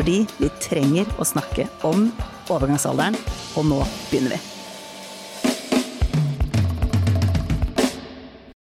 Fordi vi trenger å snakke om overgangsalderen, og nå begynner vi.